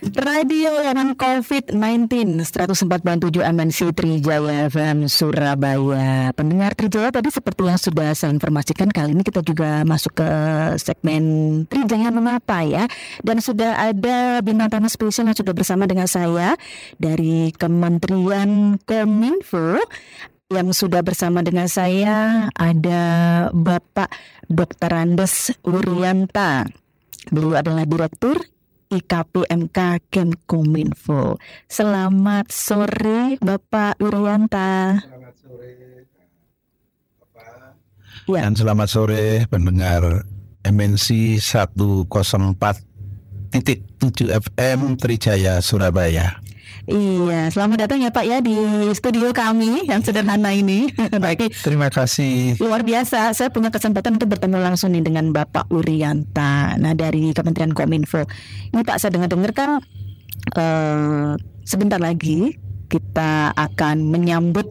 Radio Layanan COVID-19 104.7 MNC Trijaya FM Surabaya. Pendengar Trijaya tadi seperti yang sudah saya informasikan kali ini kita juga masuk ke segmen Trijaya mengapa ya. Dan sudah ada bintang tamu spesial yang sudah bersama dengan saya dari Kementerian Kominfo yang sudah bersama dengan saya ada Bapak Dr. Andes Wuryanta. Beliau adalah Direktur IKPMK Kemkominfo. Selamat sore Bapak Urianta. Selamat sore Bapak. Ya. Dan selamat sore pendengar MNC 104.7 FM Trijaya Surabaya. Iya, selamat datang ya Pak ya di studio kami yang sederhana ini. Baik, terima kasih. Luar biasa, saya punya kesempatan untuk bertemu langsung nih dengan Bapak Urianta. Nah dari Kementerian Kominfo. Ini Pak saya dengar-dengar kan uh, sebentar lagi kita akan menyambut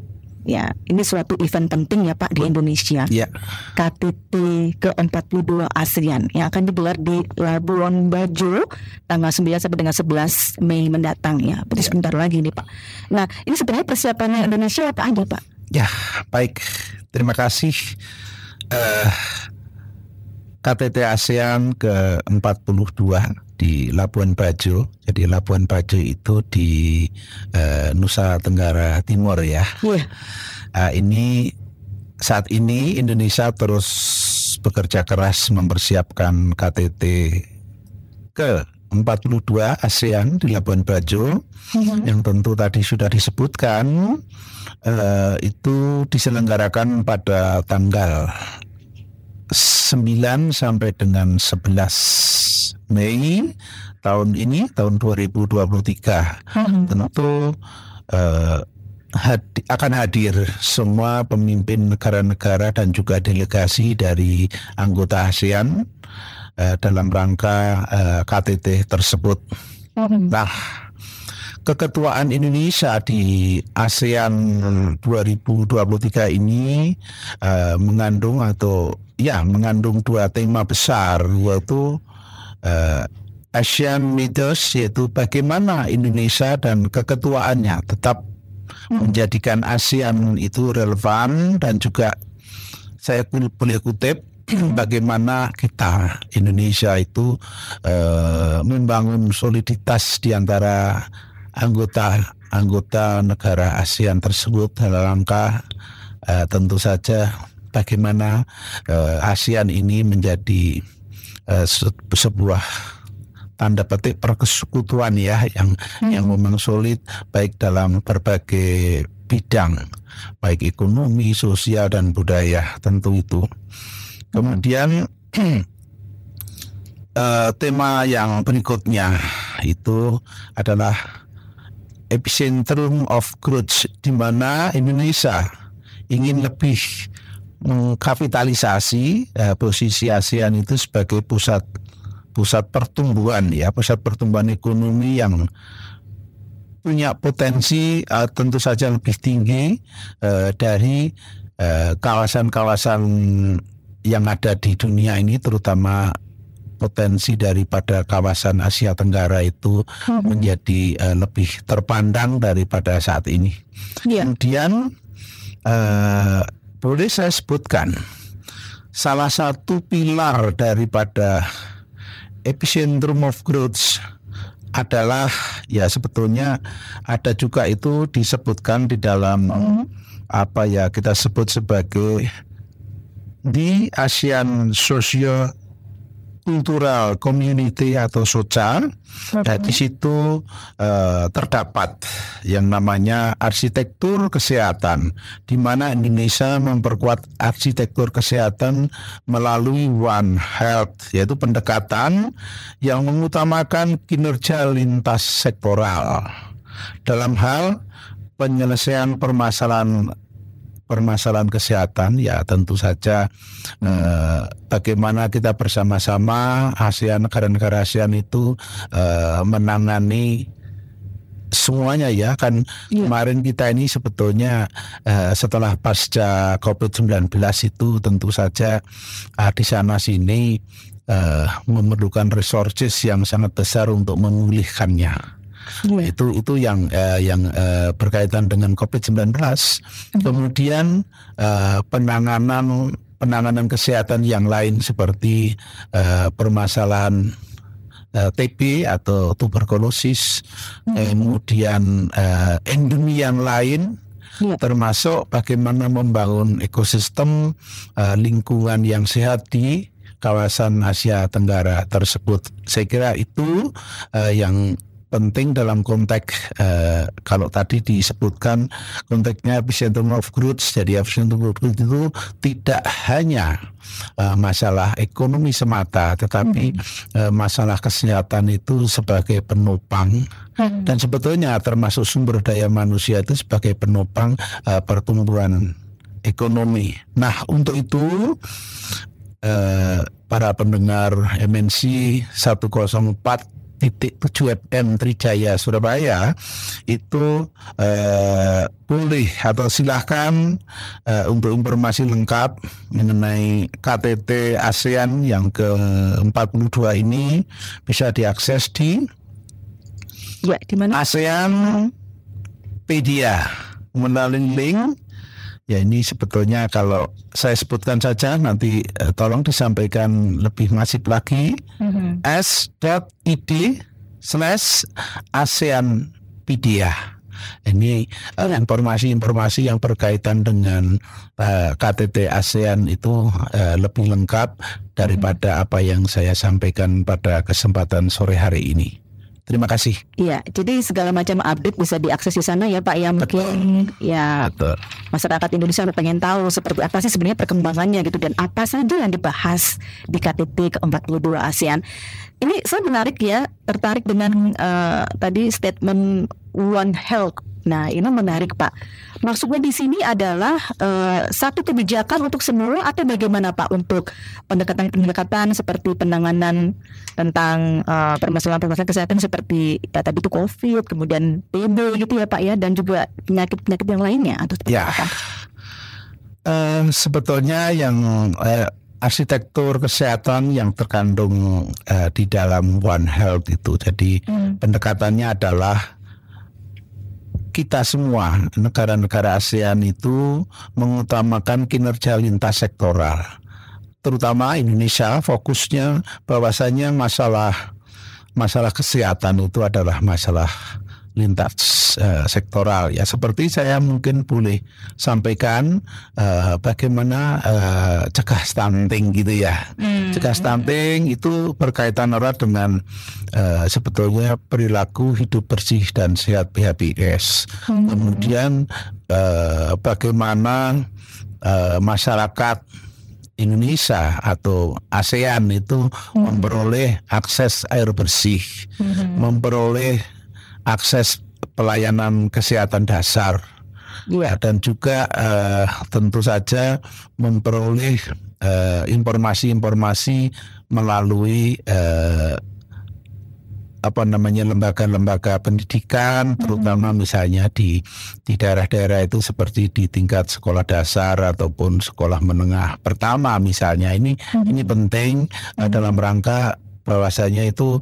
Ya, ini suatu event penting ya Pak di Indonesia. Ya. KTT ke-42 ASEAN yang akan digelar di Labuan Bajo tanggal 9 sampai dengan 11 Mei mendatang ya. Berarti ya. sebentar lagi nih Pak. Nah, ini sebenarnya persiapannya Indonesia apa aja Pak? Ya, baik. Terima kasih. Uh, KTT ASEAN ke-42 di Labuan Bajo. Jadi Labuan Bajo itu di uh, Nusa Tenggara Timur ya. Uh, ini saat ini Indonesia terus bekerja keras mempersiapkan KTT ke 42 ASEAN di Labuan Bajo mm-hmm. yang tentu tadi sudah disebutkan uh, itu diselenggarakan pada tanggal 9 sampai dengan 11 Mei tahun ini tahun 2023 hmm. tentu uh, hadi, akan hadir semua pemimpin negara-negara dan juga delegasi dari anggota ASEAN uh, dalam rangka uh, KTT tersebut. Hmm. Nah, keketuaan Indonesia di ASEAN 2023 ini uh, mengandung atau ya mengandung dua tema besar yaitu uh, Asian Leaders yaitu bagaimana Indonesia dan keketuaannya tetap menjadikan ASEAN itu relevan dan juga saya boleh kutip bagaimana kita Indonesia itu uh, membangun soliditas di antara anggota anggota negara ASEAN tersebut dalam rangka uh, tentu saja bagaimana uh, ASEAN ini menjadi uh, sebuah tanda petik persekutuan ya yang hmm. yang memang solid baik dalam berbagai bidang baik ekonomi, sosial dan budaya tentu itu. Kemudian uh, tema yang berikutnya itu adalah epicentrum of growth di mana Indonesia ingin lebih mengkapitalisasi eh, posisi ASEAN itu sebagai pusat pusat pertumbuhan ya pusat pertumbuhan ekonomi yang punya potensi uh, tentu saja lebih tinggi uh, dari kawasan-kawasan uh, yang ada di dunia ini terutama potensi daripada kawasan Asia Tenggara itu hmm. menjadi uh, lebih terpandang daripada saat ini. Yeah. Kemudian uh, boleh saya sebutkan salah satu pilar daripada epicentrum of growth adalah ya sebetulnya ada juga itu disebutkan di dalam mm. apa ya kita sebut sebagai di ASEAN Socio kultural community atau social. Okay. di situ uh, terdapat yang namanya arsitektur kesehatan, di mana Indonesia memperkuat arsitektur kesehatan melalui One Health, yaitu pendekatan yang mengutamakan kinerja lintas sektoral dalam hal penyelesaian permasalahan permasalahan kesehatan ya tentu saja eh, bagaimana kita bersama-sama ASEAN negara-negara ASEAN itu eh, menangani semuanya ya kan ya. kemarin kita ini sebetulnya eh, setelah pasca COVID-19 itu tentu saja eh, di sana sini uh, memerlukan resources yang sangat besar untuk memulihkannya. Yeah. Itu itu yang uh, yang uh, berkaitan dengan COVID-19. Mm-hmm. Kemudian uh, penanganan penanganan kesehatan yang lain seperti uh, permasalahan uh, TB atau tuberkulosis, hmm. kemudian uh, endemi yang lain ya. termasuk bagaimana membangun ekosistem uh, lingkungan yang sehat di kawasan Asia Tenggara tersebut. Saya kira itu uh, yang penting dalam konteks uh, kalau tadi disebutkan konteksnya epicentrum of growth jadi epicentrum of growth itu tidak hanya uh, masalah ekonomi semata tetapi hmm. uh, masalah kesehatan itu sebagai penopang hmm. dan sebetulnya termasuk sumber daya manusia itu sebagai penopang uh, pertumbuhan ekonomi. Nah untuk itu uh, para pendengar MNC 104 titik tujuh FM Trijaya Surabaya itu eh, boleh atau silahkan eh, untuk informasi lengkap mengenai KTT ASEAN yang ke-42 ini bisa diakses di ya, di mana? ASEAN Pedia melalui link Ya ini sebetulnya kalau saya sebutkan saja nanti eh, tolong disampaikan lebih masif lagi mm-hmm. s.id slash ASEANpedia. Ini uh, informasi-informasi yang berkaitan dengan eh, KTT ASEAN itu uh, lebih lengkap daripada apa yang saya sampaikan pada kesempatan sore hari ini. Terima kasih. Iya, jadi segala macam update bisa diakses di sana ya Pak ya mungkin Betul. ya Betul. masyarakat Indonesia pengen tahu seperti apa sih sebenarnya perkembangannya gitu dan apa saja yang dibahas di KTT ke-42 ASEAN. Ini saya menarik ya, tertarik dengan uh, tadi statement One Health Nah, ini menarik Pak. Maksudnya di sini adalah uh, satu kebijakan untuk semua atau bagaimana Pak untuk pendekatan-pendekatan seperti penanganan tentang eh, permasalahan-permasalahan kesehatan seperti ya, tadi itu COVID, kemudian TB gitu ya Pak ya, dan juga penyakit-penyakit yang lainnya atau seperti ya. apa? Uh, sebetulnya yang uh, arsitektur kesehatan yang terkandung uh, di dalam One Health itu. Jadi hmm. pendekatannya adalah kita semua negara-negara ASEAN itu mengutamakan kinerja lintas sektoral. Terutama Indonesia fokusnya bahwasanya masalah masalah kesehatan itu adalah masalah lintas uh, sektoral ya seperti saya mungkin boleh sampaikan uh, bagaimana uh, cegah stunting gitu ya hmm. cegah stunting itu berkaitan erat dengan uh, sebetulnya perilaku hidup bersih dan sehat PHBS hmm. kemudian uh, bagaimana uh, masyarakat Indonesia atau ASEAN itu hmm. memperoleh akses air bersih, hmm. memperoleh akses pelayanan kesehatan dasar ya. dan juga uh, tentu saja memperoleh informasi eh, informasi-informasi melalui uh, apa namanya lembaga-lembaga pendidikan mm-hmm. terutama misalnya di di daerah-daerah itu seperti di tingkat sekolah dasar ataupun sekolah menengah pertama misalnya ini hmm. ini penting hmm. uh, dalam rangka bahwasanya itu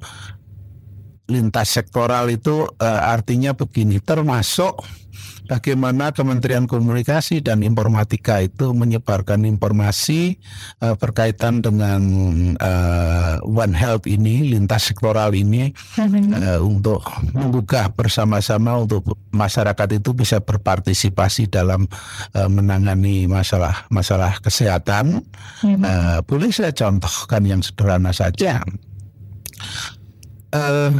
lintas sektoral itu uh, artinya begini termasuk bagaimana Kementerian Komunikasi dan Informatika itu menyebarkan informasi uh, berkaitan dengan uh, One Health ini lintas sektoral ini uh, untuk menggugah bersama-sama untuk masyarakat itu bisa berpartisipasi dalam uh, menangani masalah masalah kesehatan. Uh, boleh saya contohkan yang sederhana saja. Uh,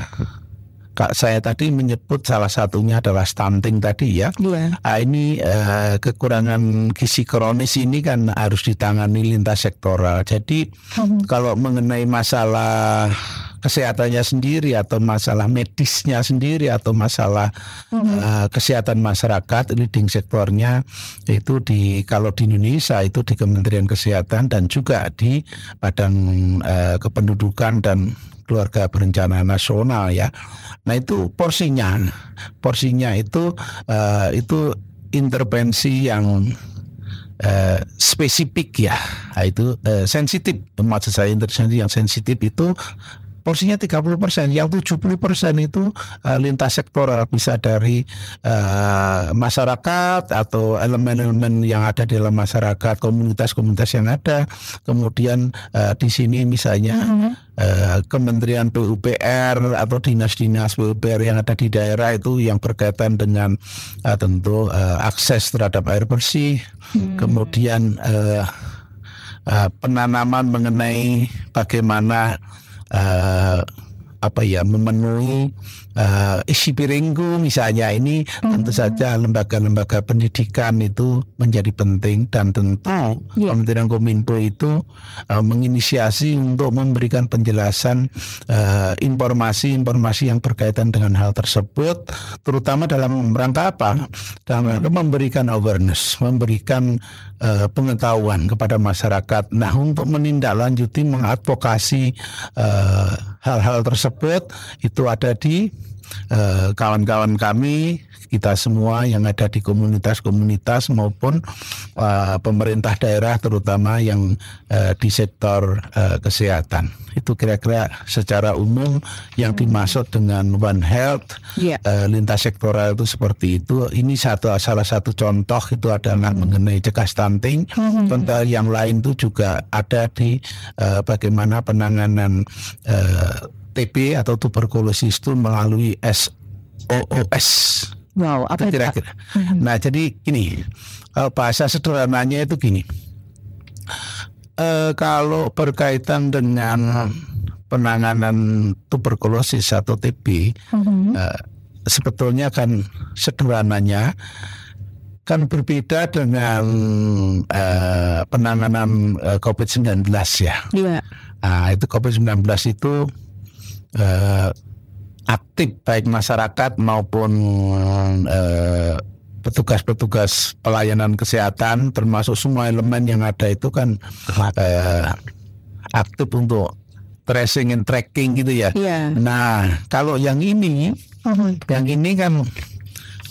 Kak saya tadi menyebut salah satunya adalah stunting tadi ya. Yeah. Nah, ini uh, kekurangan gizi kronis ini kan harus ditangani lintas sektoral. Jadi hmm. kalau mengenai masalah kesehatannya sendiri atau masalah medisnya sendiri atau masalah hmm. uh, kesehatan masyarakat leading sektornya itu di kalau di Indonesia itu di Kementerian Kesehatan dan juga di Badan uh, Kependudukan dan keluarga berencana nasional ya. Nah itu porsinya, porsinya itu uh, itu intervensi yang uh, spesifik ya, nah, itu uh, sensitif. Maksud saya intervensi yang sensitif itu porsinya 30 persen, yang 70 persen itu uh, lintas sektoral bisa dari uh, masyarakat atau elemen-elemen yang ada di dalam masyarakat, komunitas-komunitas yang ada. Kemudian uh, di sini misalnya uh, Kementerian PUPR atau dinas-dinas PUPR yang ada di daerah itu yang berkaitan dengan uh, tentu uh, akses terhadap air bersih, hmm. kemudian uh, uh, penanaman mengenai bagaimana uh, apa ya memenuhi uh, isi piringku misalnya ini mm-hmm. tentu saja lembaga-lembaga pendidikan itu menjadi penting dan tentu yeah. Kementerian Kominfo itu uh, menginisiasi untuk memberikan penjelasan informasi-informasi uh, yang berkaitan dengan hal tersebut terutama dalam rangka apa dalam rangka memberikan awareness memberikan uh, pengetahuan kepada masyarakat. Nah, untuk menindaklanjuti mengadvokasi uh, hal-hal tersebut itu ada di kawan kawan-kawan kami kita semua yang ada di komunitas-komunitas maupun uh, pemerintah daerah terutama yang uh, di sektor uh, kesehatan itu kira-kira secara umum yang hmm. dimaksud dengan One Health yeah. uh, lintas sektoral itu seperti itu. Ini satu salah satu contoh itu adalah hmm. mengenai cegah stunting. Hmm. Contoh yang lain itu juga ada di uh, bagaimana penanganan uh, TB atau tuberkulosis itu melalui SOOS. Wow, apa itu kira-kira? Hmm. Nah, jadi gini, bahasa sederhananya itu gini eh, kalau berkaitan dengan penanganan tuberkulosis atau TB, mm-hmm. eh, sebetulnya kan sederhananya kan berbeda dengan eh, penanganan eh, COVID-19 ya. Yeah. Nah, itu COVID-19 itu eh, aktif baik masyarakat maupun eh, petugas-petugas pelayanan kesehatan termasuk semua elemen yang ada itu kan eh, aktif untuk tracing and tracking gitu ya. Yeah. Nah kalau yang ini, uh-huh. yang ini kan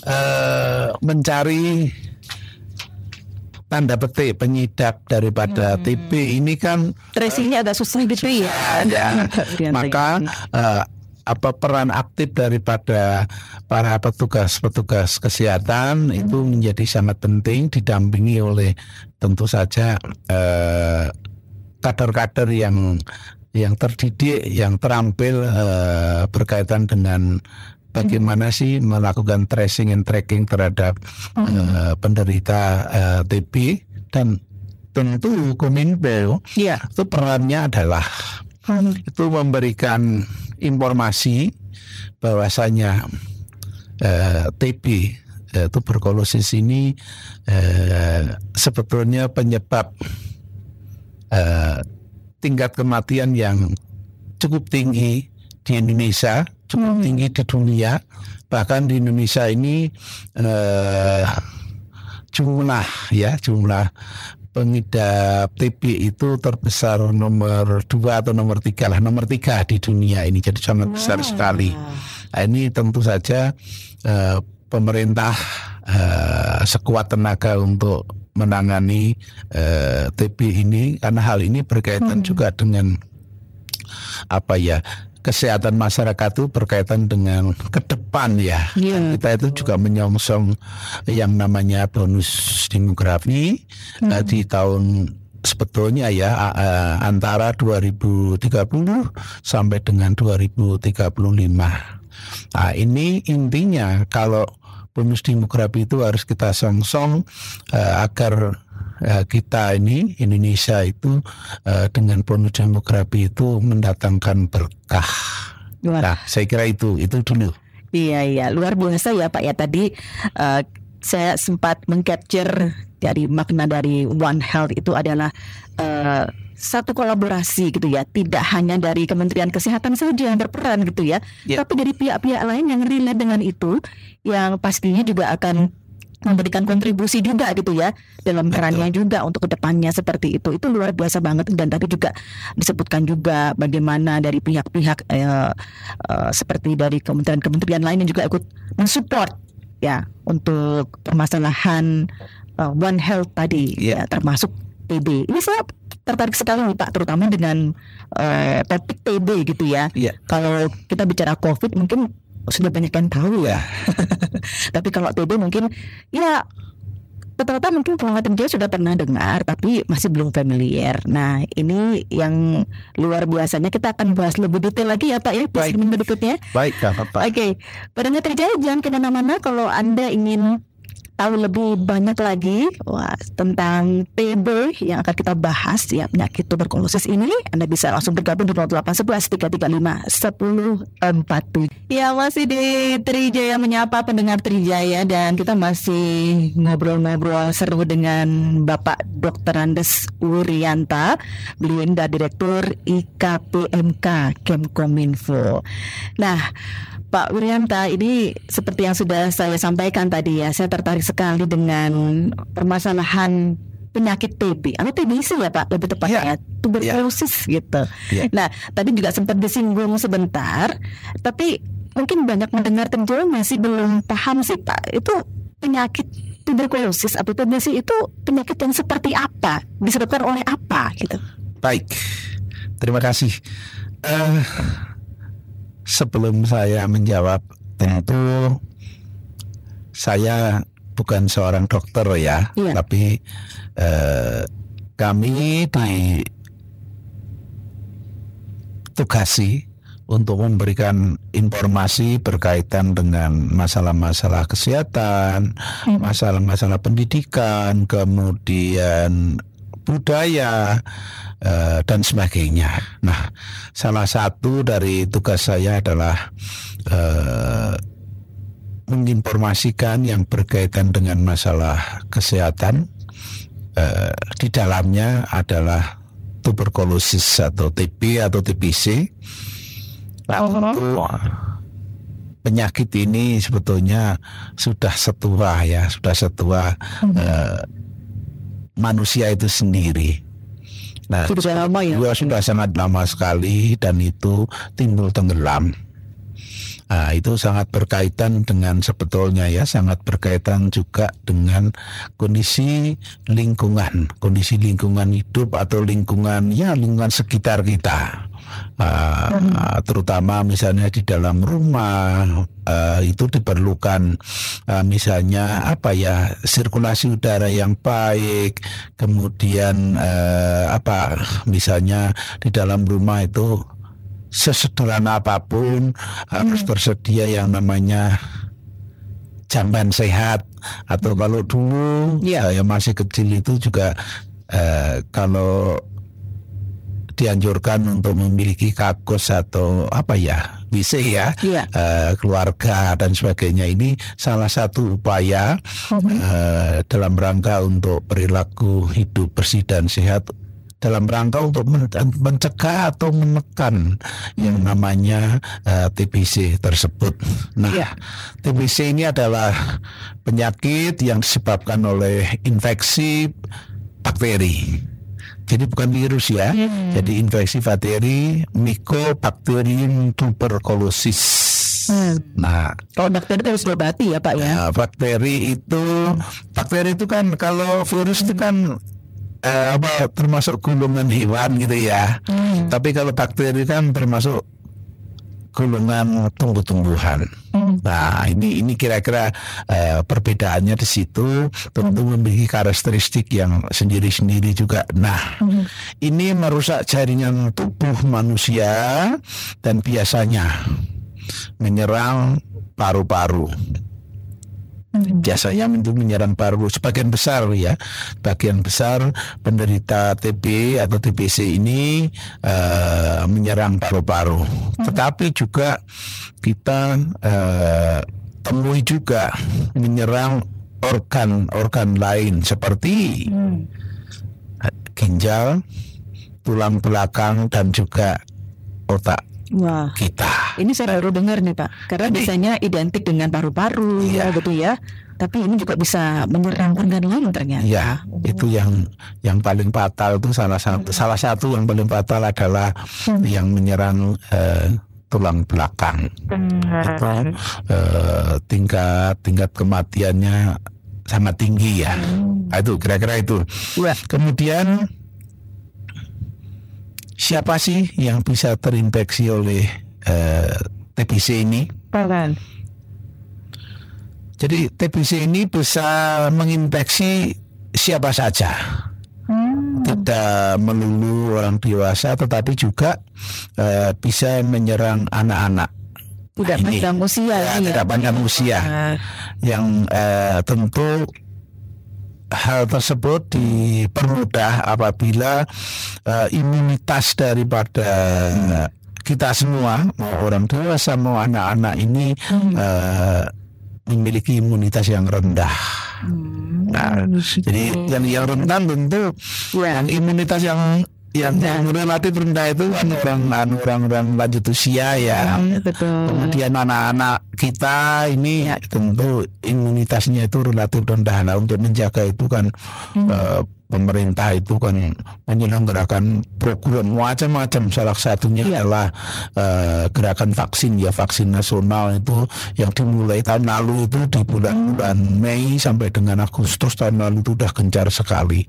eh, mencari tanda petik penyidap daripada hmm. TB ini kan tracingnya agak susah gitu ya. ya. Maka uh, apa peran aktif daripada para petugas-petugas kesehatan hmm. itu menjadi sangat penting didampingi oleh tentu saja eh, kader-kader yang yang terdidik, yang terampil eh, berkaitan dengan bagaimana sih melakukan tracing and tracking terhadap hmm. eh, penderita eh, TB dan tentu Kominfo yeah. itu perannya adalah hmm. itu memberikan informasi bahwasanya eh, TB eh, tuberkulosis ini eh, sebetulnya penyebab eh, tingkat kematian yang cukup tinggi di Indonesia, cukup hmm. tinggi di dunia. Bahkan di Indonesia ini eh, jumlah ya jumlah pengidap TB itu terbesar nomor dua atau nomor tiga lah nomor tiga di dunia ini jadi sangat besar sekali nah, ini tentu saja uh, pemerintah uh, sekuat tenaga untuk menangani eh, TB ini karena hal ini berkaitan hmm. juga dengan apa ya kesehatan masyarakat itu berkaitan dengan ke depan ya. Yeah. Kita itu juga menyongsong yang namanya bonus demografi hmm. uh, di tahun sebetulnya ya uh, antara 2030 sampai dengan 2035. Nah, ini intinya kalau bonus demografi itu harus kita songsong uh, agar uh, kita ini Indonesia itu uh, dengan bonus demografi itu mendatangkan berkah. Luar. Nah, saya kira itu itu dulu. Iya iya luar biasa ya Pak ya tadi uh, saya sempat mengcapture dari makna dari One Health itu adalah uh, satu kolaborasi gitu ya, tidak hanya dari Kementerian Kesehatan saja yang berperan gitu ya, yeah. tapi dari pihak-pihak lain yang relate dengan itu, yang pastinya juga akan memberikan kontribusi juga gitu ya dalam perannya juga untuk ke depannya seperti itu itu luar biasa banget dan tadi juga disebutkan juga bagaimana dari pihak-pihak eh, eh, seperti dari kementerian-kementerian lain yang juga ikut mensupport ya untuk permasalahan uh, One Health tadi, Iya. ya, termasuk TB. Ini saya tertarik sekali nih Pak, terutama dengan uh, topik TB gitu ya. Iya. Kalau kita bicara COVID mungkin sudah banyak yang tahu ya. tapi kalau TB mungkin ya rata-rata mungkin penglihatan dia sudah pernah dengar tapi masih belum familiar. Nah ini yang luar biasanya kita akan bahas lebih detail lagi ya Pak ya di segmen berikutnya. Baik, Bapak. Oke, pendengar terjaya jangan ke mana-mana kalau Anda ingin tahu lebih banyak lagi wah, tentang TB yang akan kita bahas ya penyakit tuberkulosis ini Anda bisa langsung bergabung di 0811 335 1047 Ya masih di Trijaya menyapa pendengar Trijaya dan kita masih ngobrol-ngobrol seru dengan Bapak Dr. Andes ini adalah Direktur IKPMK Kemkominfo Nah Pak Wirianta, ini seperti yang sudah saya sampaikan tadi ya, saya tertarik sekali dengan permasalahan penyakit TB atau TBC ya Pak, lebih tepatnya tuberkulosis gitu. Ya. Nah, tadi juga sempat disinggung sebentar, tapi mungkin banyak mendengar terjauh masih belum paham sih Pak, itu penyakit tuberkulosis atau TBC itu penyakit yang seperti apa, disebabkan oleh apa gitu. Baik, terima kasih. Eh, sebelum saya menjawab, tentu saya bukan seorang dokter ya, Iya. tapi eh, kami ditugasi untuk memberikan informasi berkaitan dengan masalah-masalah kesehatan, Hmm. masalah-masalah pendidikan, kemudian budaya eh, dan sebagainya. Nah, salah satu dari tugas saya adalah eh, menginformasikan yang berkaitan dengan masalah kesehatan. Eh, di dalamnya adalah tuberkulosis atau TB atau TBC. Nah, tentu penyakit ini sebetulnya sudah setua ya, sudah setua eh, manusia itu sendiri. Nah, Sudah lama ya. Dua sudah sangat lama sekali dan itu timbul tenggelam. Nah, itu sangat berkaitan dengan sebetulnya ya, sangat berkaitan juga dengan kondisi lingkungan, kondisi lingkungan hidup atau lingkungan ya lingkungan sekitar kita. Ah, terutama misalnya di dalam rumah ah, itu diperlukan ah, misalnya apa ya sirkulasi udara yang baik kemudian eh, apa misalnya di dalam rumah itu sesederhana apa pun harus tersedia yang namanya jamban sehat. Atau kalau dulu Iya. saya masih kecil itu juga eh, kalau dianjurkan untuk memiliki kakus atau apa ya WC ya Iya. eh, keluarga dan sebagainya ini salah satu upaya eh, dalam rangka untuk perilaku hidup bersih dan sehat dalam rangka untuk men- mencegah atau menekan yang namanya eh, TBC tersebut. Nah, Iya. TBC ini adalah penyakit yang disebabkan oleh infeksi bakteri. Jadi bukan virus ya. Jadi infeksi bakteri Mycobacterium tuberculosis. Hmm. Nah, Kalau bakteri harus berbati ya Pak ya. Nah, bakteri itu bakteri itu kan kalau virus itu kan eh, apa termasuk golongan hewan gitu ya. Hmm. Tapi kalau bakteri kan termasuk golongan tumbuh-tumbuhan. Hmm. Nah, ini ini kira-kira eh, perbedaannya di situ tentu memiliki karakteristik yang sendiri-sendiri juga. Nah, Hmm. ini merusak jaringan tubuh manusia dan biasanya menyerang paru-paru Hmm. biasanya itu menyerang paru sebagian besar ya bagian besar penderita TB atau TBC ini eh, menyerang paru-paru tetapi juga kita eh, temui juga menyerang organ-organ lain seperti Hmm. ginjal tulang belakang dan juga otak Wah. kita Ini saya baru dengar nih Pak, karena biasanya identik dengan paru-paru Iya. ya gitu ya. Tapi ini juga bisa menyerang organ lain ternyata. Ya, itu yang yang paling fatal itu salah satu salah satu yang paling fatal adalah yang menyerang eh, tulang belakang. Itu eh, tingkat tingkat kematiannya sangat tinggi ya. Nah, itu kira-kira itu. Kemudian siapa sih yang bisa terinfeksi oleh uh, TBC ini? Jadi TBC ini bisa menginfeksi siapa saja. Hmm. Tidak melulu orang dewasa, tetapi juga uh, bisa menyerang anak-anak. Tidak nah, panjang usia, ya, ya. tidak panjang usia, nah. yang uh, tentu hal tersebut dipermudah apabila uh, imunitas daripada kita semua mau orang dewasa mau anak-anak ini hmm. uh, memiliki imunitas yang rendah. Hmm. Nah, jadi yang yang rentan tentu yang imunitas yang yang relatif rendah itu kan orang orang orang lanjut usia ya. Betul. Kemudian anak-anak kita ini ya. tentu imunitasnya itu relatif rendah. Nah untuk menjaga itu kan hmm. uh, pemerintah itu kan menyelenggarakan program macam-macam salah satunya ya. adalah uh, gerakan vaksin ya vaksin nasional itu yang dimulai tahun lalu itu di bulan-bulan hmm. Mei sampai dengan Agustus tahun lalu itu sudah gencar sekali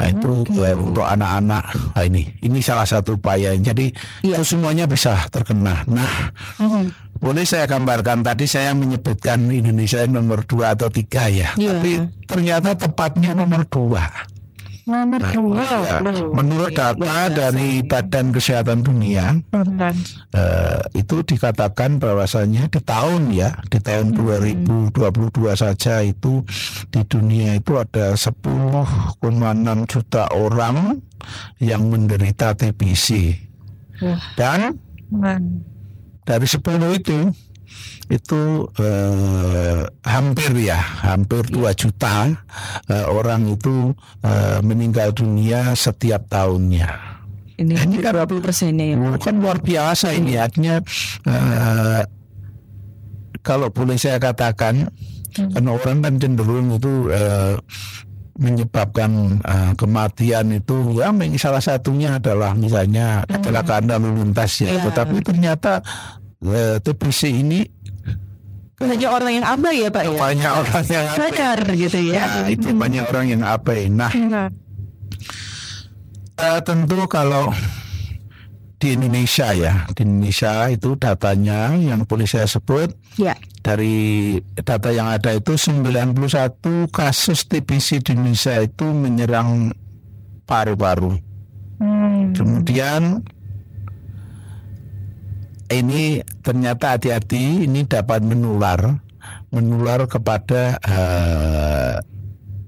nah, itu okay. untuk anak-anak nah, ini ini salah satu upaya jadi ya. itu semuanya bisa terkena nah hmm. Boleh saya gambarkan tadi saya menyebutkan Indonesia nomor dua atau tiga ya, ya. tapi ternyata tepatnya nomor dua. Nomor dua. Ya, menurut data dari Badan Kesehatan Dunia, uh, itu dikatakan bahwasanya di tahun ya, di tahun 2022 hmm. saja itu di dunia itu ada 10,6 juta orang yang menderita TBC. Dan dari 10 itu itu eh, hampir ya hampir 2 juta eh, orang itu eh, meninggal dunia setiap tahunnya. Ini, ini kan berapa persennya ya? Kan luar biasa ini artinya eh, kalau boleh saya katakan hmm. karena orang kan cenderung itu eh, menyebabkan uh, kematian itu ya salah satunya adalah misalnya hmm. kecelakaan lalu lintas ya, ya. tetapi ternyata uh, TBC ini banyak orang yang abai ya Pak ya? Banyak orang yang abai. Sadar gitu ya. Nah, itu banyak orang yang abai. Nah, uh, tentu kalau di Indonesia ya, di Indonesia itu datanya yang boleh saya sebut ya. dari data yang ada itu 91 kasus TBC di Indonesia itu menyerang paru-paru. Hmm. Kemudian ini ternyata hati-hati ini dapat menular menular kepada uh,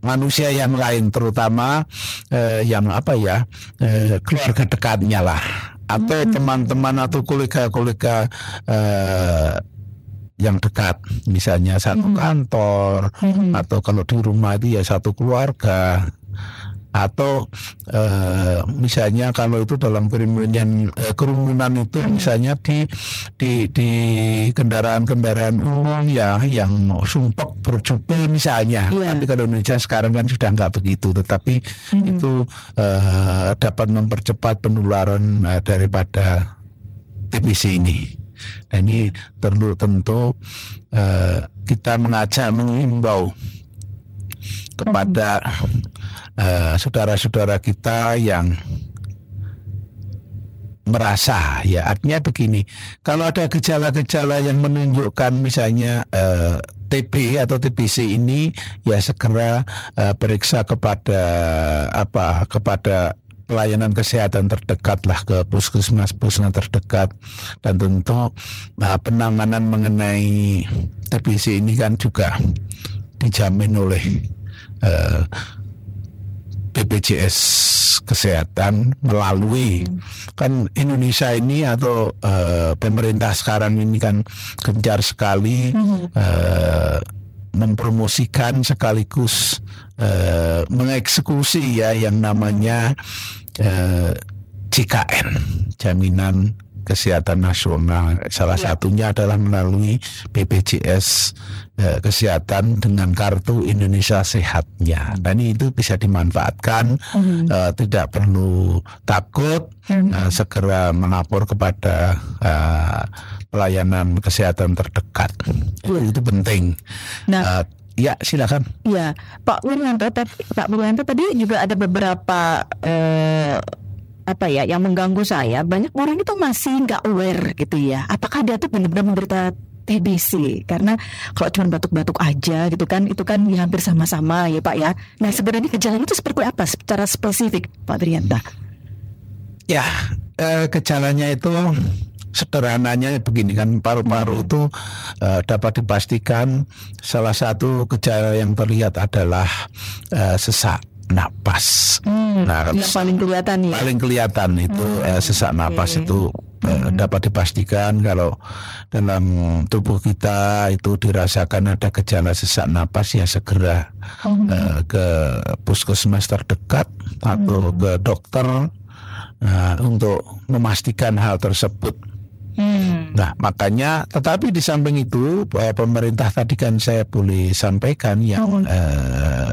manusia yang lain terutama uh, yang apa ya uh, keluarga dekatnya lah atau hmm. teman-teman atau kolega-kolega uh, yang dekat misalnya satu kantor hmm. atau kalau di rumah itu ya satu keluarga atau uh, misalnya kalau itu dalam kerumunan uh, kerumunan itu misalnya di di di kendaraan-kendaraan umum ya yang sumpah berjubel misalnya yeah. tapi kalau Indonesia sekarang kan sudah nggak begitu tetapi mm-hmm. itu uh, dapat mempercepat penularan daripada TBC ini nah ini tentu tentu uh, kita mengajak mengimbau kepada eh, saudara-saudara kita yang merasa ya artinya begini. Kalau ada gejala-gejala yang menunjukkan misalnya uh, eh, TB atau TBC ini ya segera uh, periksa kepada apa kepada pelayanan kesehatan terdekat lah ke puskesmas puskesmas terdekat. Dan tentu uh, penanganan mengenai TBC ini kan juga dijamin oleh uh, BPJS kesehatan melalui kan Indonesia ini atau uh, pemerintah sekarang ini kan gencar sekali uh, mempromosikan sekaligus uh, mengeksekusi ya yang namanya uh, JKN jaminan kesehatan nasional. Salah ya. satunya adalah melalui BPJS eh, kesehatan dengan kartu Indonesia Sehatnya. Dan itu bisa dimanfaatkan, hmm. eh, tidak perlu takut, hmm. eh, segera melapor kepada eh, pelayanan kesehatan terdekat. Itu, itu penting. Nah, uh, Ya, silakan. Ya, Pak Wiryanto, Pak Wiryanto tadi juga ada beberapa eh, apa ya yang mengganggu saya. Banyak orang itu masih nggak aware gitu ya. Apakah dia tuh benar-benar menderita TBC? Karena kalau cuma batuk-batuk aja gitu kan, itu kan ya hampir sama-sama ya Pak ya. Nah sebenarnya gejala itu seperti apa secara spesifik Pak Wiryanto? Ya, eh, gejalanya itu sederhananya begini kan paru-paru hmm. itu uh, dapat dipastikan salah satu gejala yang terlihat adalah uh, sesak napas. Hmm, nah, yang paling kelihatan ya. Paling kelihatan itu hmm, uh, sesak napas itu uh, dapat dipastikan kalau dalam tubuh kita itu dirasakan ada gejala sesak napas ya segera hmm. uh, ke puskesmas terdekat atau hmm. ke dokter uh, untuk memastikan hal tersebut. Hmm. Nah, makanya, tetapi di samping itu, eh, pemerintah tadi kan saya boleh sampaikan yang oh. eh,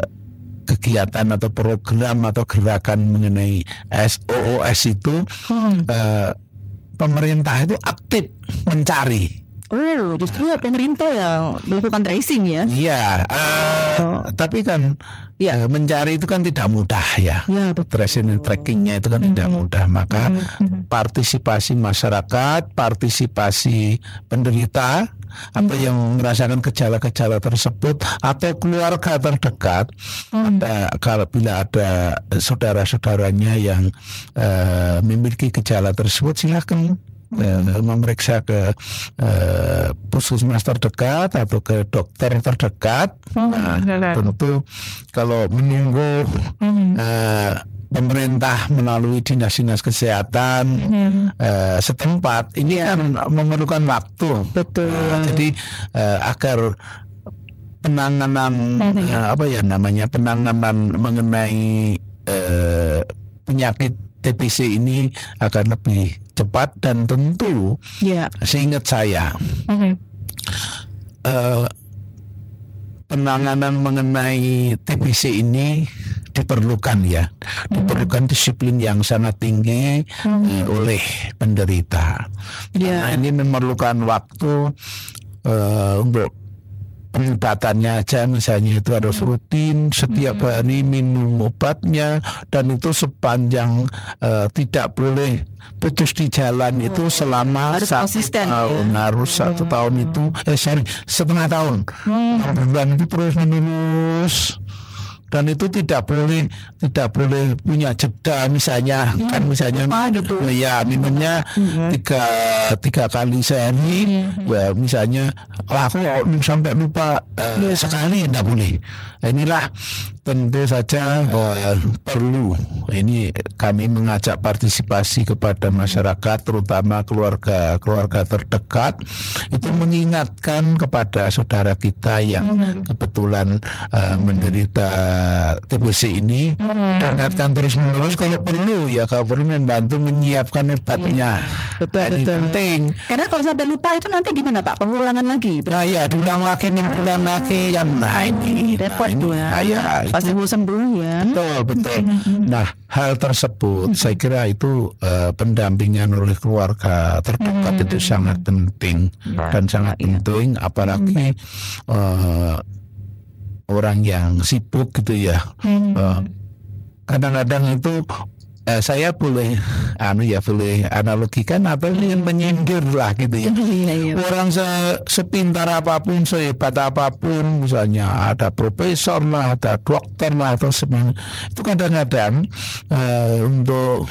kegiatan atau program atau gerakan mengenai SOOS itu, hmm. eh, pemerintah itu aktif mencari Oh, justru pemerintah yang melakukan tracing ya? Iya, uh, oh. tapi kan ya mencari itu kan tidak mudah ya. ya Tracing dan trackingnya itu kan mm -hmm. tidak mudah. Maka mm -hmm. partisipasi masyarakat, partisipasi penderita atau yang merasakan gejala-gejala tersebut atau keluarga terdekat hmm. ada kalau bila ada saudara-saudaranya yang uh, memiliki gejala tersebut silakan Eh, memeriksa ke uh, puskesmas terdekat atau ke dokter terdekat. Oh, nah, tentu kalau menunggu uh, pemerintah melalui dinas-dinas kesehatan hmm. uh, setempat ini kan memerlukan waktu. Betul. Uh, jadi uh, agar penanganan uh, apa ya namanya penanganan mengenai uh, penyakit TBC ini akan lebih cepat dan tentu yeah. seingat saya okay. uh, eh, penanganan mengenai TBC ini diperlukan ya mm. diperlukan disiplin yang sangat tinggi mm. uh, oleh penderita yeah. Nah, ini memerlukan waktu uh, untuk pengobatannya aja misalnya itu harus hmm. rutin setiap hmm. hari minum obatnya dan itu sepanjang uh, tidak boleh putus di jalan hmm. itu selama harus satu konsisten, tahun ya? harus satu tahun itu eh sorry setengah tahun hmm. dan itu terus menerus dan itu tidak boleh tidak boleh punya jeda misalnya ya, kan misalnya ya minumnya ya. tiga tiga kali sehari. Ya, misalnya lah aku sampai lupa uh, ya. sekali tidak boleh. Inilah tentu saja uh, perlu. Ini kami mengajak partisipasi kepada masyarakat terutama keluarga keluarga terdekat. Itu mengingatkan kepada saudara kita yang kebetulan uh, menderita TBC ini. Ingatkan terus menerus kalau perlu ya kalau perlu membantu menyiapkan obatnya betul, ini betul. penting. Karena kalau sampai lupa itu nanti gimana Pak? Pengulangan lagi nah ya diulang lagi diulang lagi. Yang nah ini repot ini, ya. ya pasti mau sembuh ya. Betul, betul. Nah, hal tersebut saya kira itu uh, pendampingan oleh keluarga terdekat itu sangat penting dan sangat iya. penting apalagi uh, orang yang sibuk gitu ya. Uh, kadang-kadang itu eh, saya boleh anu ya boleh analogikan apa yang menyindir lah gitu ya iya, iya. orang se sepintar apa pun sehebat apa pun misalnya ada profesor lah ada dokter lah atau semuanya itu kadang-kadang eh, untuk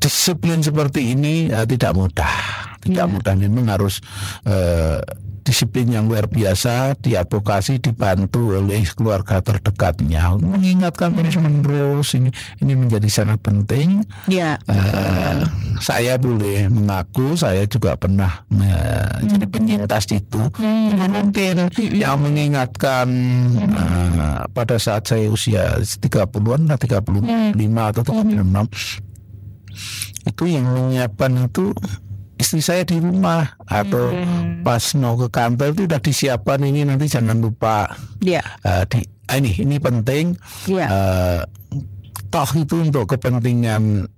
disiplin seperti ini eh, tidak mudah tidak yeah. mudah memang harus eh, disiplin yang luar biasa diadvokasi dibantu oleh keluarga terdekatnya. Mengingatkan terus menerus ini ini menjadi sangat penting. Ya. Uh, saya boleh mengaku saya juga pernah uh, jadi penyintas itu. Hmm. mungkin yang mengingatkan uh, pada saat saya usia 30-an 35 atau 36 itu yang menyiapkan itu istri saya di rumah atau hmm. pas mau ke kantor itu sudah disiapkan ini nanti jangan lupa yeah. uh, di uh, ini ini penting yeah. uh, toh itu untuk kepentingan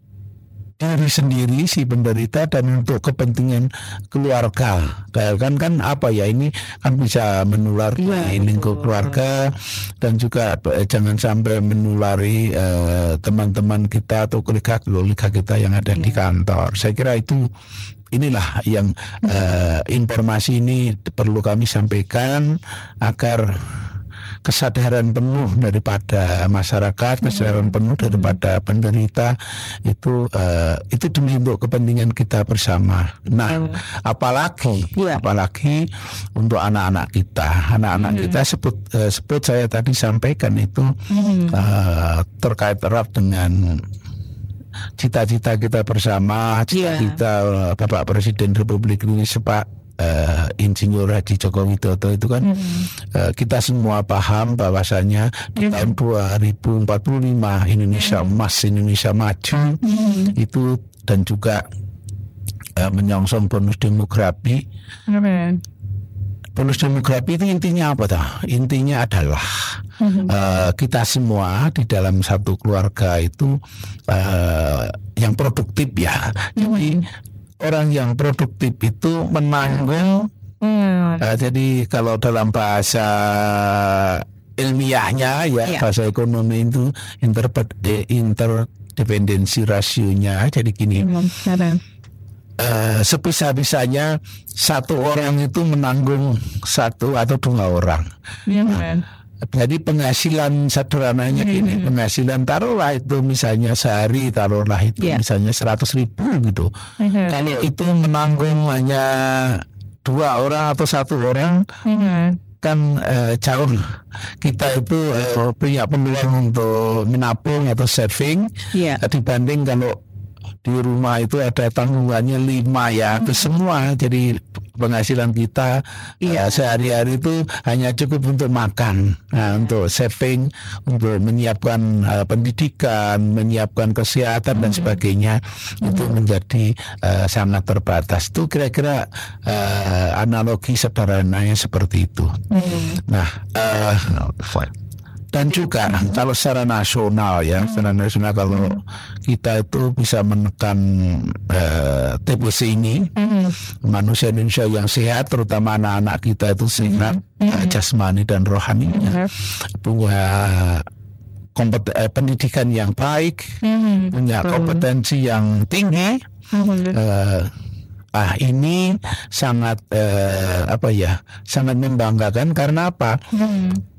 diri sendiri si penderita dan untuk kepentingan keluarga. Kan kan apa ya ini kan bisa menular Iya, di lingkup keluarga dan juga eh, jangan sampai menulari eh, teman-teman kita atau kolega-kolega kita yang ada di kantor. Saya kira itu inilah yang eh, informasi ini perlu kami sampaikan agar kesadaran penuh daripada masyarakat, kesadaran penuh daripada penderita itu eh, itu demi untuk kepentingan kita bersama. Nah, apalagi Iya. apalagi untuk anak-anak kita, anak-anak kita sebut eh, sebut saya tadi sampaikan itu eh, terkait erat dengan cita-cita kita bersama, cita-cita eh, Bapak Presiden Republik Indonesia Pak eh, Insinyur Haji Joko Widodo itu kan eh, kita semua paham bahwasanya di tahun 2045 Indonesia emas Indonesia maju. Itu dan juga eh, menyongsong bonus demografi. Bonus demografi itu intinya apa toh? Intinya adalah eh, kita semua di dalam satu keluarga itu eh, yang produktif ya. Jadi orang yang produktif itu menanggung. Eh, jadi kalau dalam bahasa ilmiahnya ya Iya. bahasa ekonomi itu inter interdependensi rasionya. Jadi gini eh, sebisa-bisanya satu orang itu menanggung satu atau dua orang. Jadi penghasilan sederhananya ini penghasilan taruhlah itu misalnya sehari taruhlah itu Iya. misalnya seratus ribu gitu. Kalau itu menanggung hanya dua orang atau satu orang kan eh, jauh kita itu eh, punya peluang untuk menabung atau saving Iya. dibanding kalau di rumah itu ada tanggungannya lima ya itu semua. Jadi penghasilan kita Iya. eh, sehari-hari itu hanya cukup untuk makan. Nah, untuk saving untuk menyiapkan eh, pendidikan menyiapkan kesehatan dan sebagainya itu menjadi eh, sangat terbatas. Itu kira-kira eh, analogi sederhananya seperti itu. Nah eh, dan juga kalau secara nasional ya secara nasional kalau kita itu bisa menekan eh, TBC ini manusia Indonesia yang sehat terutama anak-anak kita itu sehat eh, jasmani dan rohaninya punya kompet- eh, pendidikan yang baik punya kompetensi yang tinggi eh, ah ini sangat eh, apa ya sangat membanggakan. Karena apa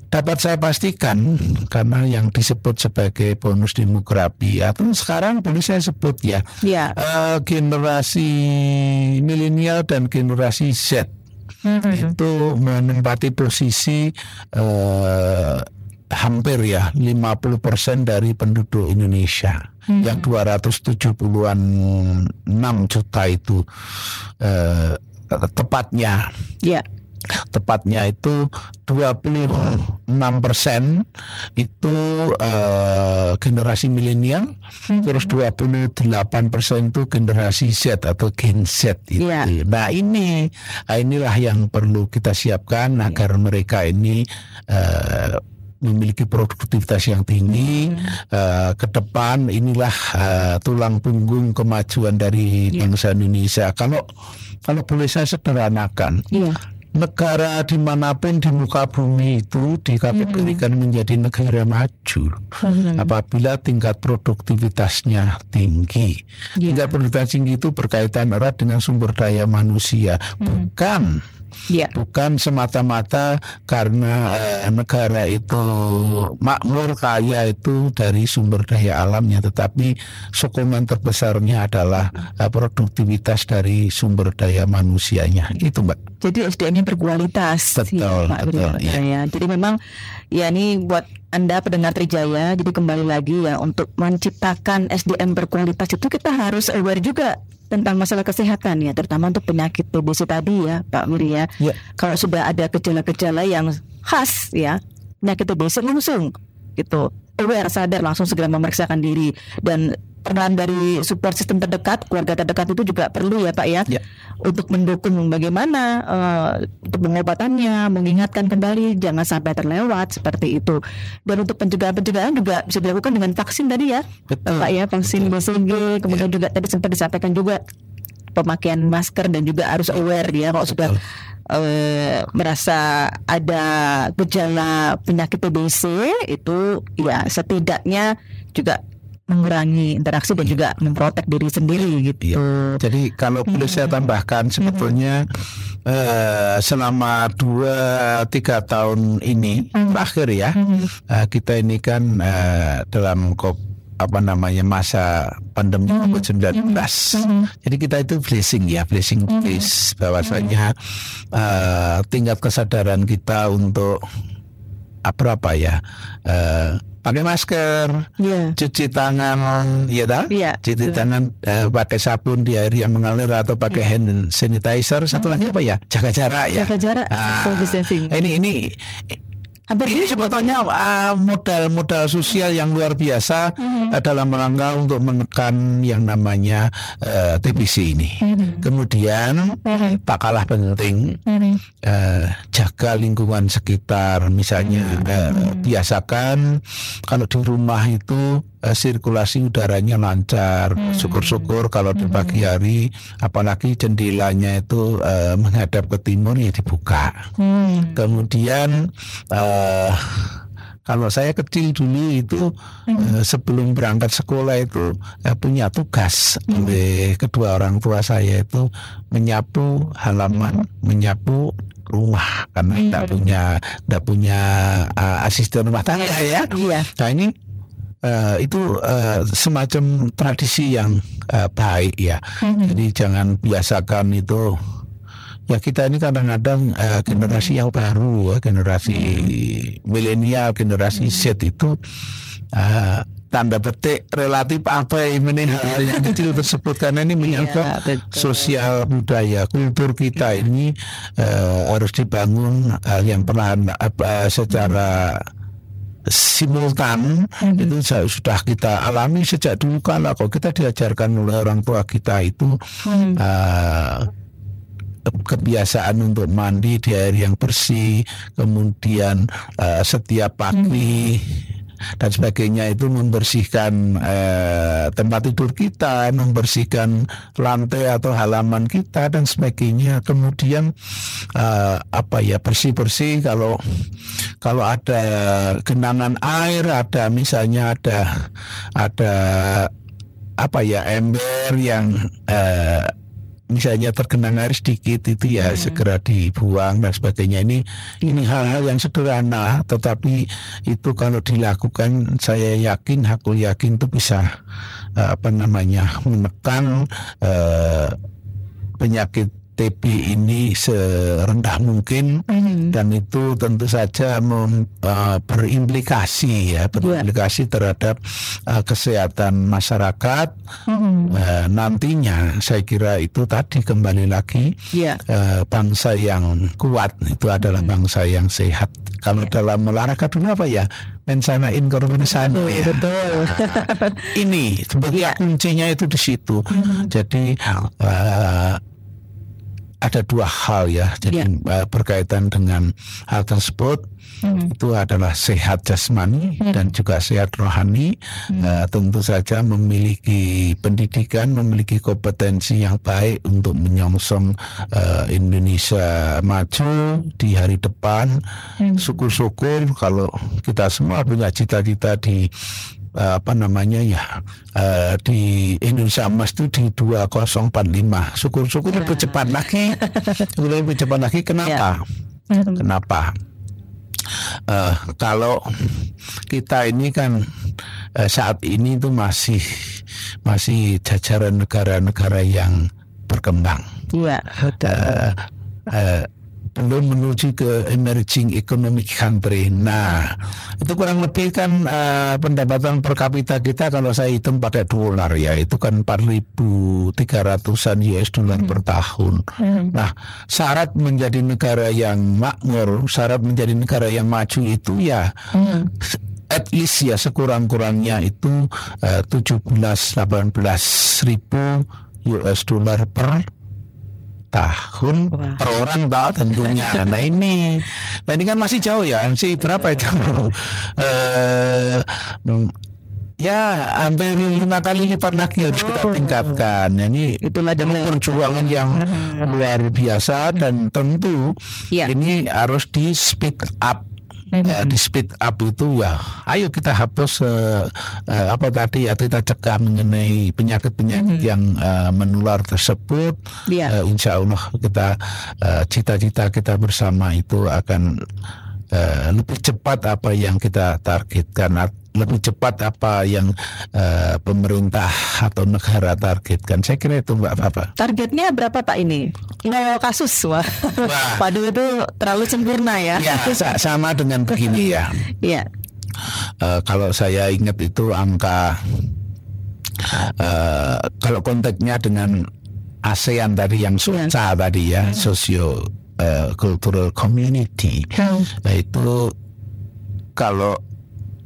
dapat saya pastikan karena yang disebut sebagai bonus demografi atau sekarang boleh saya sebut ya Iya. eh, generasi milenial dan generasi Z. Itu menempati posisi eh, hampir ya 50% dari penduduk Indonesia. Yang 270-an 6 juta itu eh, tepatnya. Iya. Tepatnya itu 26 persen itu eh, generasi milenial, terus 28 persen itu generasi Z atau Gen Z itu. Iya. Nah ini, nah, inilah yang perlu kita siapkan agar mereka ini eh, memiliki produktivitas yang tinggi eh, ke depan inilah eh, tulang punggung kemajuan dari bangsa Indonesia. Kalau kalau boleh saya sederhanakan, Iya. Negara di mana pun di muka bumi itu dikategorikan menjadi negara maju. Apabila tingkat produktivitasnya tinggi. Iya. Tingkat produktivitas tinggi itu berkaitan erat dengan sumber daya manusia, bukan Iya. bukan semata-mata karena eh, negara itu makmur kaya itu dari sumber daya alamnya, tetapi sokongan terbesarnya adalah eh, produktivitas dari sumber daya manusianya. Itu mbak. Jadi SDM-nya berkualitas. Betul, ya, Pak betul, iya. ya. Jadi memang ya ini buat anda pendengar Trijaya, jadi kembali lagi ya untuk menciptakan SDM berkualitas itu kita harus aware juga tentang masalah kesehatan ya, terutama untuk penyakit TBC tadi ya, Pak Muri ya. Ya. Kalau sudah ada gejala-gejala yang khas ya, penyakit TBC langsung gitu aware sadar langsung segera memeriksakan diri dan peran dari support system terdekat, keluarga terdekat itu juga perlu ya Pak ya, Ya. untuk mendukung bagaimana eh, untuk pengobatannya, mengingatkan kembali jangan sampai terlewat seperti itu. Dan untuk pencegahan-pencegahan juga bisa dilakukan dengan vaksin tadi ya, Betul. Pak ya, vaksin BCG, kemudian juga tadi sempat disampaikan juga pemakaian masker dan juga harus aware ya kalau sudah eh, merasa ada gejala penyakit TBC itu ya setidaknya juga mengurangi interaksi dan juga memprotek diri sendiri gitu. Jadi kalau boleh saya tambahkan sebetulnya eh, selama dua tiga tahun ini terakhir ya eh, kita ini kan eh, dalam kop apa namanya masa pandemi COVID-19. Jadi kita itu blessing ya, blessing case bahwasanya eh, tingkat kesadaran kita untuk apa apa ya eh, pakai masker, Iya. cuci tangan, ya dah? Iya, Cuci betul. tangan eh, pakai sabun di air yang mengalir atau pakai hand sanitizer. Satu lagi apa ya? Jaga jarak ya. Jaga jarak, Ah, ini ini Hampir ini sebetulnya ah, modal-modal sosial yang luar biasa eh, dalam rangka untuk menekan yang namanya eh, TBC ini. Kemudian tak kalah penting eh, jaga lingkungan sekitar. Misalnya eh, biasakan kalau di rumah itu eh, sirkulasi udaranya lancar syukur-syukur kalau di pagi hari apalagi jendelanya itu eh, menghadap ke timur ya dibuka. Hmm. kemudian eh, kalau saya kecil dulu itu eh, sebelum berangkat sekolah itu eh, punya tugas oleh kedua orang tua saya itu menyapu halaman, menyapu rumah karena tidak punya tidak punya eh, asisten rumah tangga ya. Iya. Nah ini eh, itu eh, semacam tradisi yang eh, baik ya. Jadi jangan biasakan itu. Ya kita ini kadang-kadang eh, generasi yang baru, ya, generasi milenial, generasi Z itu eh, tanda petik relatif apa ini hal yang kecil tersebut karena ini menyangkut Iya, betul. sosial budaya kultur kita ini eh, harus dibangun hal yang perlahan eh, secara simultan itu sa- sudah kita alami sejak dulu kala kok. Kita diajarkan oleh orang tua kita itu eh, kebiasaan untuk mandi di air yang bersih kemudian eh, setiap pagi dan sebagainya itu membersihkan eh, tempat tidur kita, membersihkan lantai atau halaman kita dan sebagainya. Kemudian eh, apa ya bersih bersih kalau kalau ada genangan air, ada misalnya ada ada apa ya ember yang eh, misalnya tergenang air sedikit itu ya segera dibuang dan sebagainya. Ini ini hal-hal yang sederhana tetapi itu kalau dilakukan saya yakin aku yakin itu bisa eh, apa namanya menekan eh, penyakit TB ini serendah mungkin dan itu tentu saja mem- eh, berimplikasi ya berimplikasi terhadap eh, kesehatan masyarakat Eh, nantinya saya kira itu tadi kembali lagi Iya. eh, bangsa yang kuat itu adalah bangsa yang sehat. Kalau dalam olahraga dulu apa ya? Mensana in ya. Betul. Ini sebetulnya kuncinya itu di situ. Jadi eh, ada dua hal ya. Jadi eh, berkaitan dengan hal tersebut itu adalah sehat jasmani dan juga sehat rohani. Eh, tentu saja memiliki pendidikan, memiliki kompetensi yang baik untuk menyongsong eh, Indonesia maju di hari depan. Syukur-syukur kalau kita semua punya cita-cita di eh, apa namanya ya eh, di Indonesia Emas itu di 2045 syukur-syukur lebih cepat lagi. Lebih cepat lagi. Kenapa? Kenapa? Eh, kalau kita ini kan eh, saat ini itu masih masih jajaran negara-negara yang berkembang. Iya. Betul. eh, eh, belum menuju ke emerging economic country. Nah, itu kurang lebih kan eh, pendapatan per kapita kita kalau saya hitung pakai dolar ya, itu kan 4.300-an US dollar per tahun. Nah, syarat menjadi negara yang makmur, syarat menjadi negara yang maju itu ya at least ya sekurang-kurangnya itu uh, 17-18 ribu US dollar per tahun Wah. per orang tak tentunya. Nah ini, nah ini kan masih jauh ya. Masih berapa itu? uh, ya hampir lima kali lipat lagi harus kita oh. tingkatkan. Nah, ini itulah perjuangan yang luar biasa dan tentu ya. ini harus di speed up uh, di speed up itu wah ayo kita hapus uh, uh, apa tadi ya kita cegah mengenai penyakit-penyakit mm-hmm. yang uh, menular tersebut yeah. uh, insya Allah kita cita-cita uh, kita bersama itu akan uh, lebih cepat apa yang kita targetkan lebih cepat apa yang uh, pemerintah atau negara targetkan. Saya kira itu Mbak Papa. Targetnya berapa Pak ini? Nol kasus wah. wah. Waduh itu terlalu sempurna ya. Ya sama dengan begini ya. Iya. Uh, kalau saya ingat itu angka uh, kalau konteksnya dengan ASEAN tadi yang SOCA ya. tadi ya, ya. socio uh, cultural community. Hmm. Nah itu kalau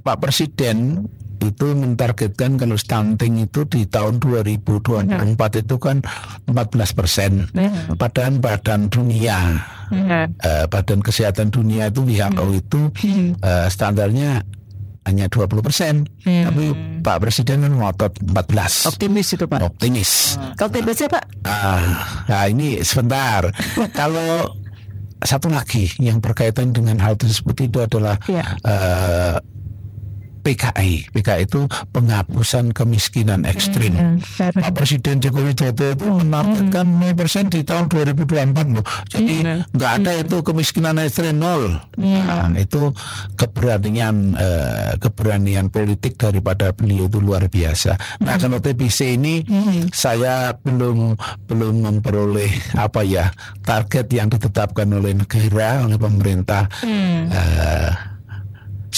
Pak Presiden itu mentargetkan kalau stunting itu di tahun 2024 ya. itu kan 14 persen. Ya. Badan badan dunia, ya. uh, badan kesehatan dunia itu WHO ya. itu uh, standarnya hanya 20 persen. Ya. Tapi Pak Presiden kan ngotot 14. Optimis itu Pak. Optimis. Uh, kalau TBC Pak? Uh, nah ini sebentar. kalau satu lagi yang berkaitan dengan hal tersebut itu adalah ya. uh, PKI. PKI itu penghapusan kemiskinan ekstrim. Hmm, Pak Presiden Joko Widodo itu menargetkan hmm. persen di tahun 2024 loh. Jadi nggak ada itu kemiskinan ekstrim nol. Nah, itu keberanian eh, keberanian politik daripada beliau itu luar biasa. Nah kalau TBC ini saya belum belum memperoleh apa ya target yang ditetapkan oleh negara oleh pemerintah. Eh,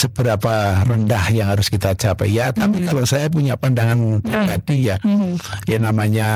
seberapa rendah yang harus kita capai ya tapi mm -hmm. kalau saya punya pandangan mm-hmm. pribadi ya mm -hmm. ya namanya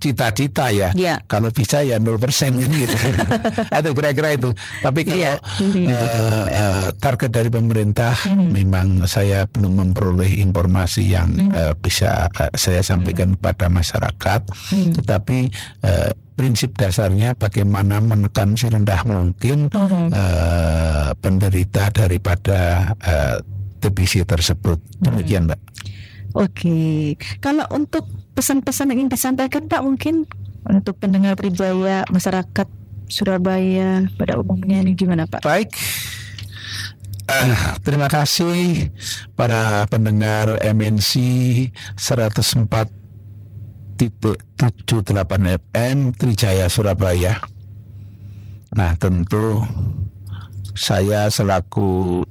cita-cita ya. Yeah. Kalau bisa ya nol persen gitu. Atau kira-kira itu. Tapi kalau yeah. uh, uh, target dari pemerintah mm. memang saya belum memperoleh informasi yang mm. uh, bisa uh, saya sampaikan mm. pada masyarakat. Mm. Tetapi uh, prinsip dasarnya bagaimana menekan serendah mungkin uh, uh, penderita daripada uh, TBC tersebut. Demikian, Mbak. Oke, kalau untuk pesan-pesan yang ingin disampaikan Pak mungkin untuk pendengar Trijaya masyarakat Surabaya pada umumnya ini gimana Pak? Baik. Uh, terima kasih para pendengar MNC 104 78 FM Trijaya Surabaya. Nah tentu saya selaku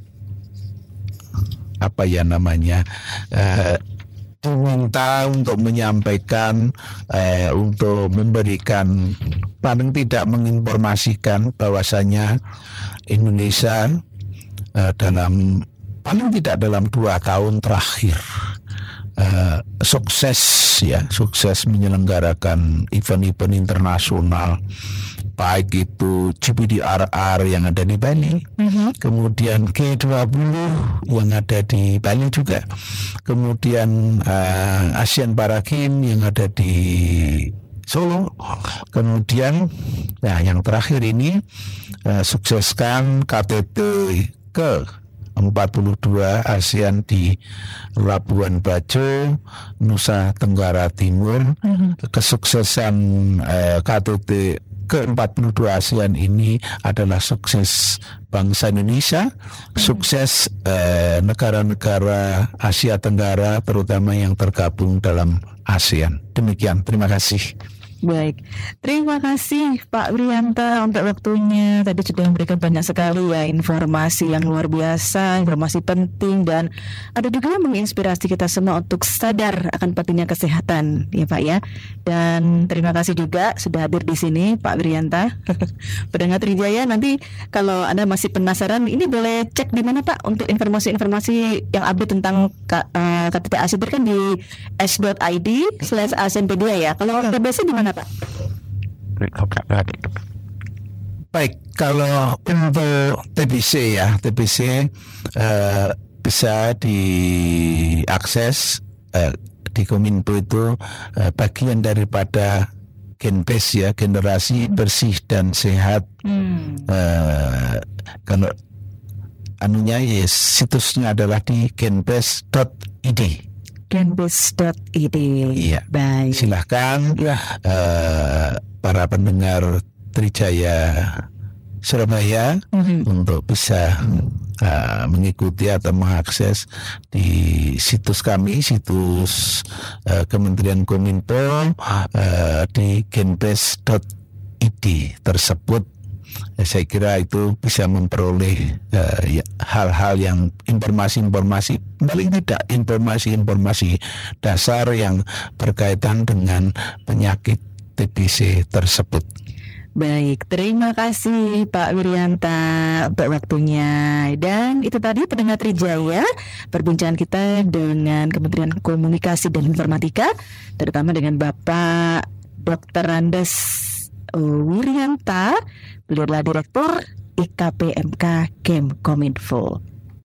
apa ya namanya uh, diminta untuk menyampaikan eh, untuk memberikan paling tidak menginformasikan bahwasanya Indonesia eh, dalam paling tidak dalam dua tahun terakhir uh, sukses ya sukses menyelenggarakan event-event internasional baik itu GPDRR yang ada di Bali, mm-hmm. kemudian G20 yang ada di Bali juga, kemudian uh, Asian Para Games yang ada di Solo, kemudian nah yang terakhir ini uh, sukseskan KTT ke 42 ASEAN di Labuan Bajo, Nusa Tenggara Timur. Mm-hmm. Kesuksesan eh, KTT ke-42 ASEAN ini adalah sukses bangsa Indonesia, mm-hmm. sukses eh, negara-negara Asia Tenggara terutama yang tergabung dalam ASEAN. Demikian, terima kasih. Baik, terima kasih Pak Brianta untuk waktunya. Tadi sudah memberikan banyak sekali ya informasi yang luar biasa, informasi penting dan ada juga menginspirasi kita semua untuk sadar akan pentingnya kesehatan, ya Pak ya. Dan terima kasih juga sudah hadir di sini Pak Brianta. Pendengar Trijaya nanti kalau Anda masih penasaran, ini boleh cek di mana Pak untuk informasi-informasi yang update tentang KTP ASID kan di s.id slash ya. Kalau TBC di mana Pak? Baik, kalau untuk TBC ya, TBC uh, bisa diakses eh, di Kominfo itu eh, bagian daripada Genpes ya generasi bersih dan sehat. Hmm. Eh, kalau anunya ya situsnya adalah di genpes.id. Genbus.id. Iya. Baik. Silahkan Ya. eh, para pendengar Trijaya Surabaya Mhm. untuk bisa uh, mengikuti atau mengakses di situs kami, situs uh, Kementerian Kominfo uh, di genpes.id tersebut. Ya, saya kira itu bisa memperoleh uh, ya, hal-hal yang informasi-informasi paling tidak informasi-informasi dasar yang berkaitan dengan penyakit TBC tersebut. Baik, terima kasih Pak Wiryanta untuk waktunya. Dan itu tadi pendengar Trijaya, perbincangan kita dengan Kementerian Komunikasi dan Informatika, terutama dengan Bapak Dr. Randes uh, Wiryanta, beliau adalah Direktur IKPMK Kemkominfo.